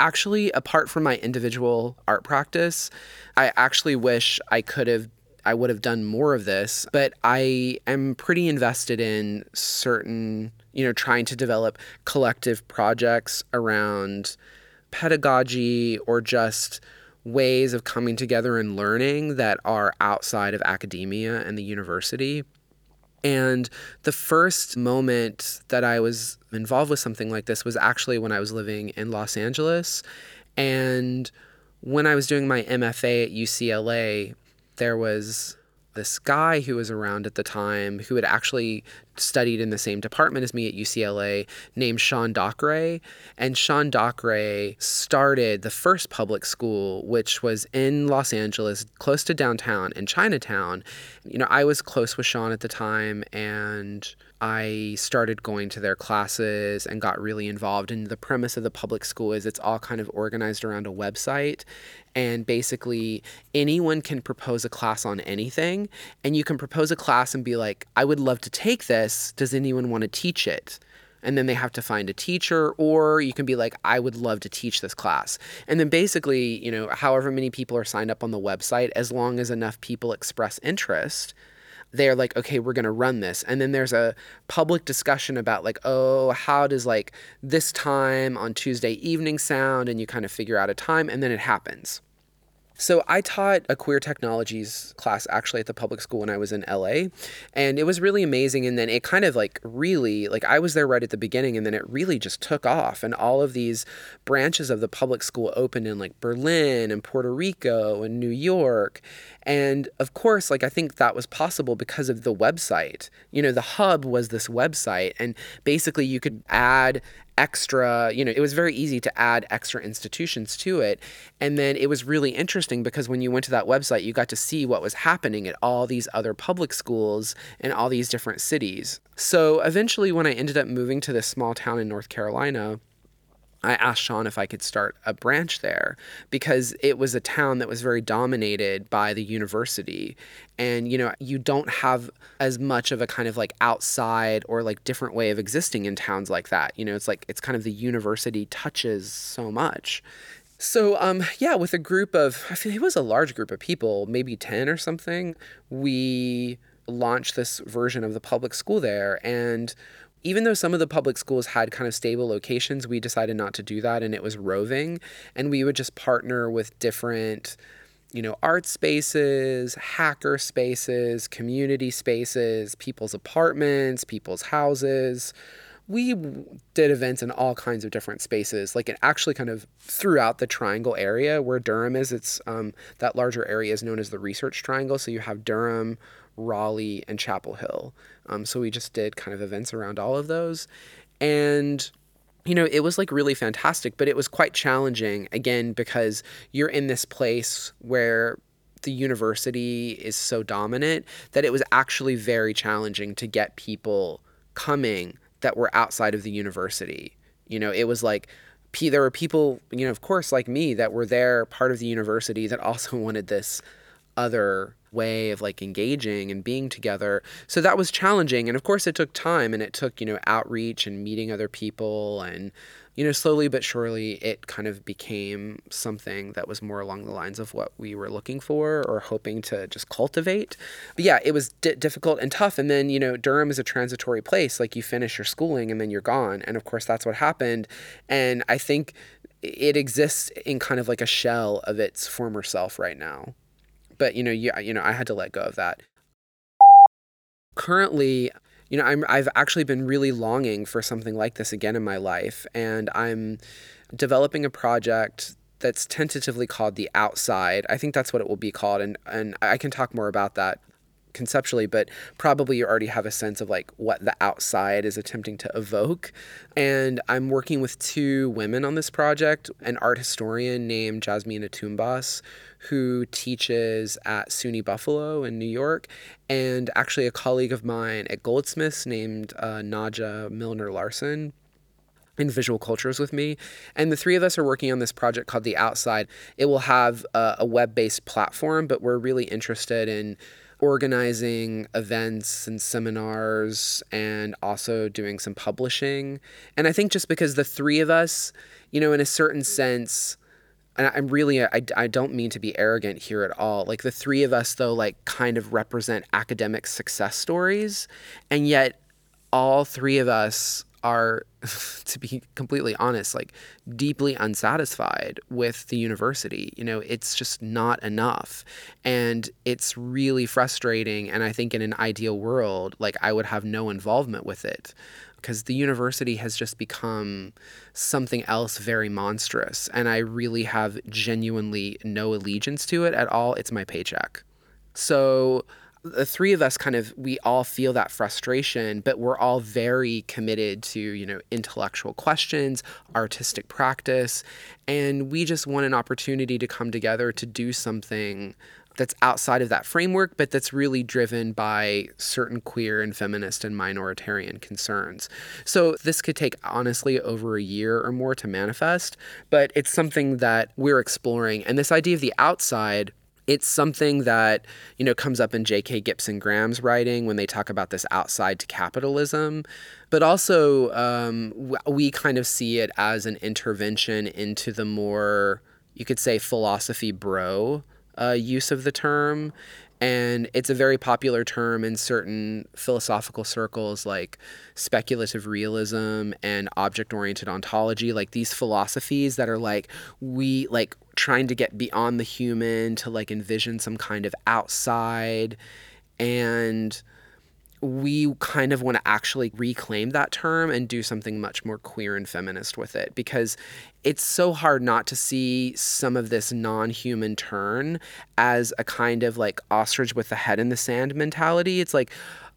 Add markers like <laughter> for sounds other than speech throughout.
actually, apart from my individual art practice, I actually wish I could have I would have done more of this, but I am pretty invested in certain, you know, trying to develop collective projects around pedagogy or just ways of coming together and learning that are outside of academia and the university. And the first moment that I was involved with something like this was actually when I was living in Los Angeles. And when I was doing my MFA at UCLA, there was this guy who was around at the time who had actually studied in the same department as me at UCLA named Sean Dockray. And Sean Dockray started the first public school, which was in Los Angeles, close to downtown in Chinatown. You know, I was close with Sean at the time and I started going to their classes and got really involved. And the premise of the public school is it's all kind of organized around a website. And basically, anyone can propose a class on anything. And you can propose a class and be like, I would love to take this. Does anyone want to teach it? and then they have to find a teacher or you can be like i would love to teach this class and then basically you know however many people are signed up on the website as long as enough people express interest they're like, okay, we're going to run this. And then there's a public discussion about, like, oh, how does like this time on Tuesday evening sound? And you kind of figure out a time and then it happens. So I taught a queer technologies class actually at the public school when I was in LA. And it was really amazing. And then it kind of like really, like I was there right at the beginning and then it really just took off. And all of these branches of the public school opened in like Berlin and Puerto Rico and New York. And of course, like I think that was possible because of the website. You know, the hub was this website, and basically you could add extra, you know, it was very easy to add extra institutions to it. And then it was really interesting because when you went to that website, you got to see what was happening at all these other public schools in all these different cities. So eventually, when I ended up moving to this small town in North Carolina, I asked Sean if I could start a branch there because it was a town that was very dominated by the university. And, you know, you don't have as much of a kind of like outside or like different way of existing in towns like that. You know, it's like it's kind of the university touches so much. So, um, yeah, with a group of, I feel it was a large group of people, maybe 10 or something, we launched this version of the public school there. And even though some of the public schools had kind of stable locations, we decided not to do that and it was roving. And we would just partner with different, you know, art spaces, hacker spaces, community spaces, people's apartments, people's houses. We did events in all kinds of different spaces, like it actually kind of throughout the triangle area where Durham is. It's um, that larger area is known as the Research Triangle. So you have Durham, Raleigh, and Chapel Hill. Um, so we just did kind of events around all of those. And you know, it was like really fantastic, but it was quite challenging again because you're in this place where the university is so dominant that it was actually very challenging to get people coming that were outside of the university. You know, it was like there were people, you know, of course, like me, that were there, part of the university, that <laughs> also wanted this other way of like engaging and being together. So that was challenging. And of course, it took time and it took, you know, outreach and meeting other people. And, you know, slowly but surely, it kind of became something that was more along the lines of what we were looking for or hoping to just cultivate. But yeah, it was d- difficult and tough. And then, you know, Durham is a transitory place. Like you finish your schooling and then you're gone. And of course, that's what happened. And I think it exists in kind of like a shell of its former self right now but you know, you, you know, I had to let go of that. Currently, you know, I'm I've actually been really longing for something like this again in my life, and I'm developing a project that's tentatively called the outside. I think that's what it will be called, and and I can talk more about that conceptually, but probably you already have a sense of like what the outside is attempting to evoke. And I'm working with two women on this project an art historian named Jasmina Tumbas, who teaches at SUNY Buffalo in New York, and actually a colleague of mine at Goldsmiths named uh, Nadja Millner Larsen in visual cultures with me. And the three of us are working on this project called The Outside. It will have a, a web based platform, but we're really interested in organizing events and seminars and also doing some publishing. And I think just because the three of us, you know, in a certain sense, and I'm really, I, I don't mean to be arrogant here at all. Like the three of us, though, like kind of represent academic success stories. And yet, all three of us are, <laughs> to be completely honest, like deeply unsatisfied with the university. You know, it's just not enough. And it's really frustrating. And I think in an ideal world, like I would have no involvement with it because the university has just become something else very monstrous. And I really have genuinely no allegiance to it at all. It's my paycheck. So the three of us kind of we all feel that frustration but we're all very committed to you know intellectual questions artistic practice and we just want an opportunity to come together to do something that's outside of that framework but that's really driven by certain queer and feminist and minoritarian concerns. So this could take honestly over a year or more to manifest but it's something that we're exploring. And this idea of the outside it's something that you know comes up in J.K. Gibson Graham's writing when they talk about this outside to capitalism, but also um, we kind of see it as an intervention into the more you could say philosophy bro uh, use of the term. And it's a very popular term in certain philosophical circles like speculative realism and object oriented ontology, like these philosophies that are like, we like trying to get beyond the human to like envision some kind of outside. And we kind of want to actually reclaim that term and do something much more queer and feminist with it because it's so hard not to see some of this non human turn as a kind of like ostrich with the head in the sand mentality. It's like,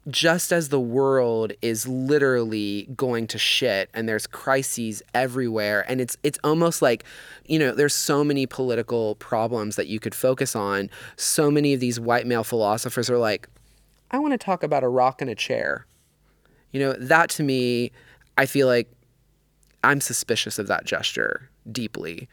just as the world is literally going to shit and there's crises everywhere and it's it's almost like you know there's so many political problems that you could focus on so many of these white male philosophers are like I want to talk about a rock and a chair. You know, that to me, I feel like I'm suspicious of that gesture deeply.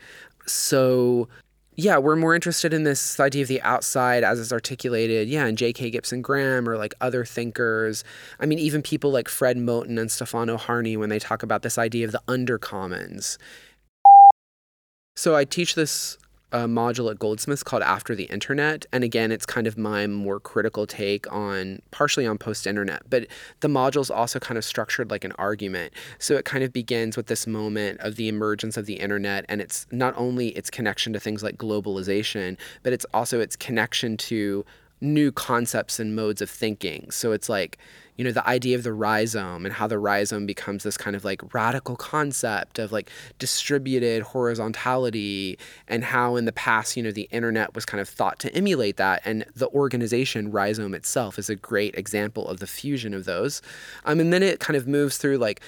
So, yeah, we're more interested in this idea of the outside as it's articulated, yeah, in J.K. Gibson Graham or like other thinkers. I mean, even people like Fred Moten and Stefano Harney when they talk about this idea of the undercommons. So I teach this a module at Goldsmiths called After the Internet. And again, it's kind of my more critical take on partially on post internet, but the module is also kind of structured like an argument. So it kind of begins with this moment of the emergence of the internet and it's not only its connection to things like globalization, but it's also its connection to new concepts and modes of thinking. So it's like, you know, the idea of the rhizome and how the rhizome becomes this kind of like radical concept of like distributed horizontality and how in the past, you know, the internet was kind of thought to emulate that. And the organization rhizome itself is a great example of the fusion of those. Um, and then it kind of moves through like,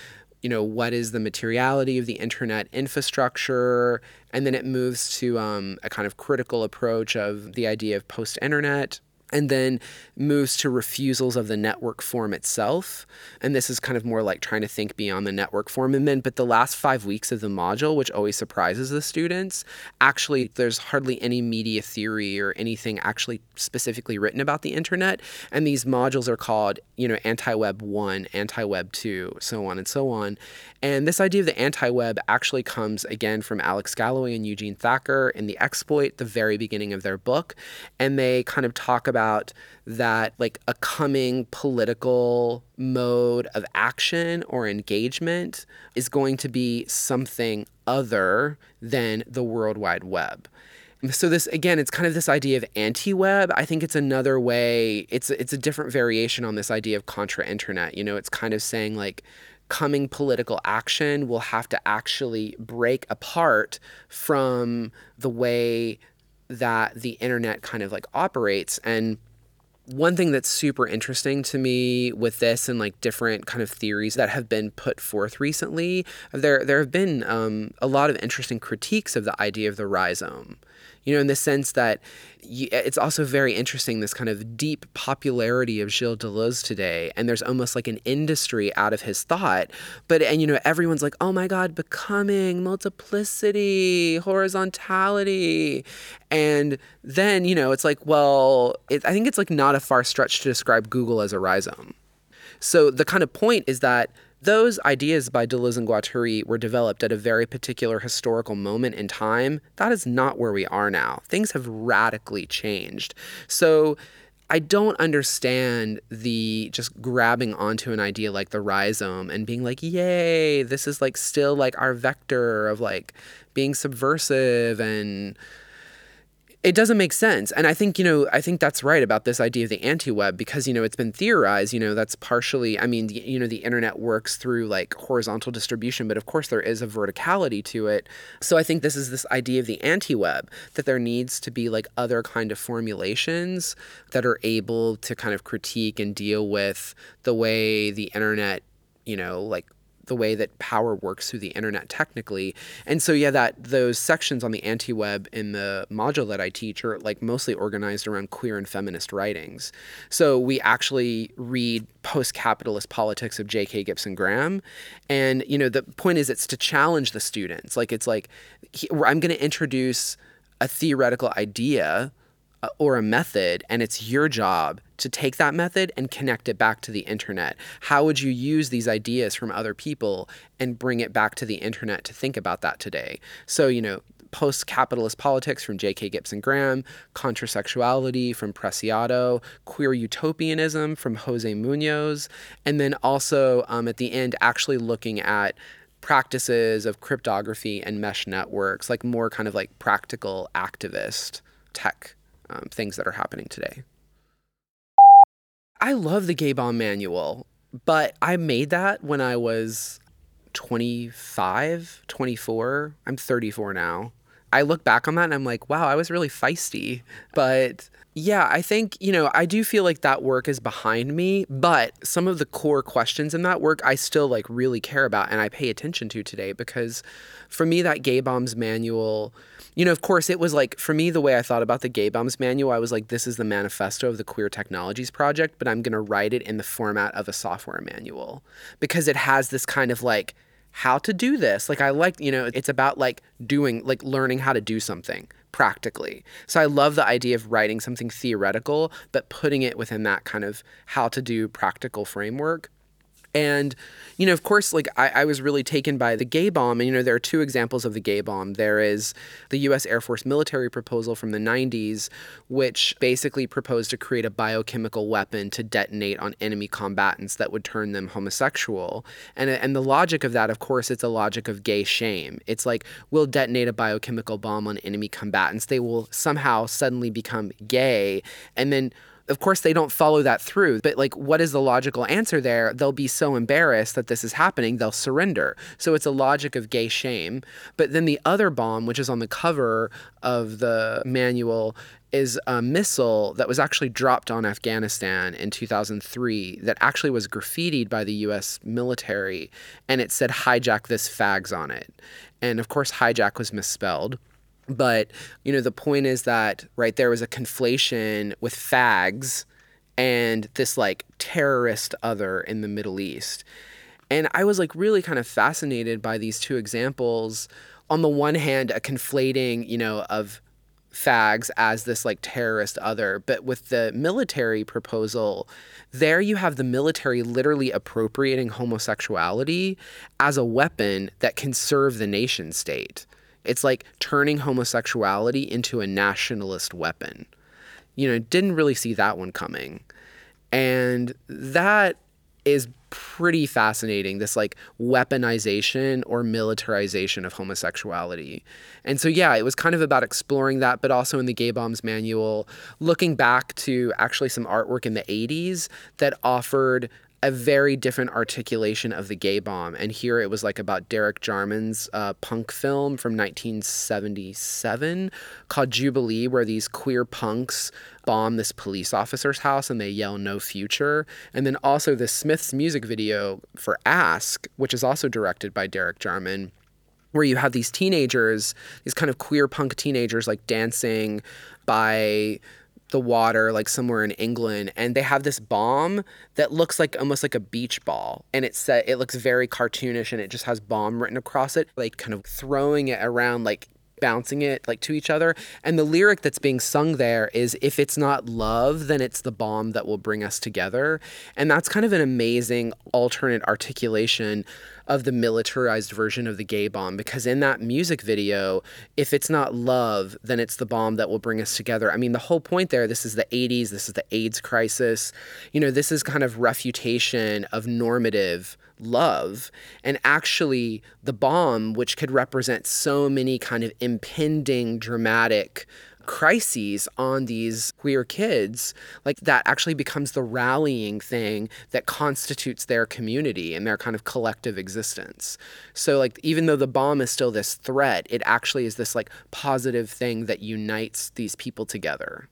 you know, what is the materiality of the internet infrastructure? And then it moves to um, a kind of critical approach of the idea of post internet and then moves to refusals of the network form itself. And this is kind of more like trying to think beyond the network form. And then, but the last five weeks of the module, which always surprises the students, actually, there's hardly any media theory or anything actually specifically written about the internet. And these modules are called, you know, anti web one, anti web two, so on and so on. And this idea of the anti web actually comes again from Alex Galloway and Eugene Thacker in The Exploit, the very beginning of their book. And they kind of talk about that like a coming political mode of action or engagement is going to be something other than the World Wide Web. So this again, it's kind of this idea of anti-web. I think it's another way. It's it's a different variation on this idea of contra-internet. You know, it's kind of saying like coming political action will have to actually break apart from the way that the internet kind of like operates. And one thing that's super interesting to me with this and like different kind of theories that have been put forth recently there there have been um, a lot of interesting critiques of the idea of the rhizome you know in the sense that it's also very interesting this kind of deep popularity of Gilles Deleuze today, and there's almost like an industry out of his thought. But and you know everyone's like, oh my God, becoming, multiplicity, horizontality, and then you know it's like, well, it, I think it's like not a far stretch to describe Google as a rhizome. So the kind of point is that those ideas by Deleuze and Guattari were developed at a very particular historical moment in time. That is not where we are now. Things have radically changed. So I don't understand the just grabbing onto an idea like the rhizome and being like, yay, this is like still like our vector of like being subversive and it doesn't make sense. And I think, you know, I think that's right about this idea of the anti-web because, you know, it's been theorized, you know, that's partially, I mean, the, you know, the internet works through like horizontal distribution, but of course there is a verticality to it. So I think this is this idea of the anti-web that there needs to be like other kind of formulations that are able to kind of critique and deal with the way the internet, you know, like the way that power works through the internet technically. And so yeah, that those sections on the anti-web in the module that I teach are like mostly organized around queer and feminist writings. So we actually read post-capitalist politics of J.K. Gibson Graham, and you know the point is it's to challenge the students. Like it's like he, I'm going to introduce a theoretical idea or a method, and it's your job to take that method and connect it back to the internet. How would you use these ideas from other people and bring it back to the internet to think about that today? So, you know, post capitalist politics from J.K. Gibson Graham, contrasexuality from Preciado, queer utopianism from Jose Munoz, and then also um, at the end, actually looking at practices of cryptography and mesh networks, like more kind of like practical activist tech um, things that are happening today. I love the Gay Bomb Manual, but I made that when I was 25, 24. I'm 34 now. I look back on that and I'm like, wow, I was really feisty. But yeah, I think, you know, I do feel like that work is behind me, but some of the core questions in that work I still like really care about and I pay attention to today because for me, that Gay Bombs manual you know, of course, it was like for me the way I thought about the Gay Bombs manual. I was like, this is the manifesto of the Queer Technologies Project, but I'm gonna write it in the format of a software manual because it has this kind of like how to do this. Like I like, you know, it's about like doing, like learning how to do something practically. So I love the idea of writing something theoretical, but putting it within that kind of how to do practical framework. And, you know, of course, like I, I, was really taken by the gay bomb. And, you know, there are two examples of the gay bomb. There is the US Air Force military proposal from the 90s, which basically proposed to create a biochemical weapon to detonate on enemy combatants that would turn them homosexual. And, and the logic of that, of course, it's a logic of gay shame. It's like, we'll detonate a biochemical bomb on enemy combatants. They will somehow suddenly become gay. And then of course, they don't follow that through. But, like, what is the logical answer there? They'll be so embarrassed that this is happening, they'll surrender. So, it's a logic of gay shame. But then the other bomb, which is on the cover of the manual, is a missile that was actually dropped on Afghanistan in 2003 that actually was graffitied by the US military. And it said, hijack this fags on it. And of course, hijack was misspelled. But, you know, the point is that, right, there was a conflation with fags and this like terrorist other in the Middle East. And I was like really kind of fascinated by these two examples. On the one hand, a conflating, you know, of fags as this like terrorist other. But with the military proposal, there you have the military literally appropriating homosexuality as a weapon that can serve the nation state. It's like turning homosexuality into a nationalist weapon. You know, didn't really see that one coming. And that is pretty fascinating this like weaponization or militarization of homosexuality. And so yeah, it was kind of about exploring that but also in the Gay Bombs manual looking back to actually some artwork in the 80s that offered a very different articulation of the gay bomb. And here it was like about Derek Jarman's uh, punk film from 1977 called Jubilee, where these queer punks bomb this police officer's house and they yell no future. And then also the Smiths music video for Ask, which is also directed by Derek Jarman where you have these teenagers, these kind of queer punk teenagers, like dancing by the water like somewhere in England and they have this bomb that looks like almost like a beach ball and it's set it looks very cartoonish and it just has bomb written across it like kind of throwing it around like bouncing it like to each other. And the lyric that's being sung there is if it's not love, then it's the bomb that will bring us together. And that's kind of an amazing alternate articulation of the militarized version of the gay bomb because in that music video, if it's not love, then it's the bomb that will bring us together. I mean, the whole point there, this is the 80s, this is the AIDS crisis. You know, this is kind of refutation of normative love and actually the bomb which could represent so many kind of impending dramatic crises on these queer kids, like that actually becomes the rallying thing that constitutes their community and their kind of collective existence. So, like, even though the bomb is still this threat, it actually is this like positive thing that unites these people together.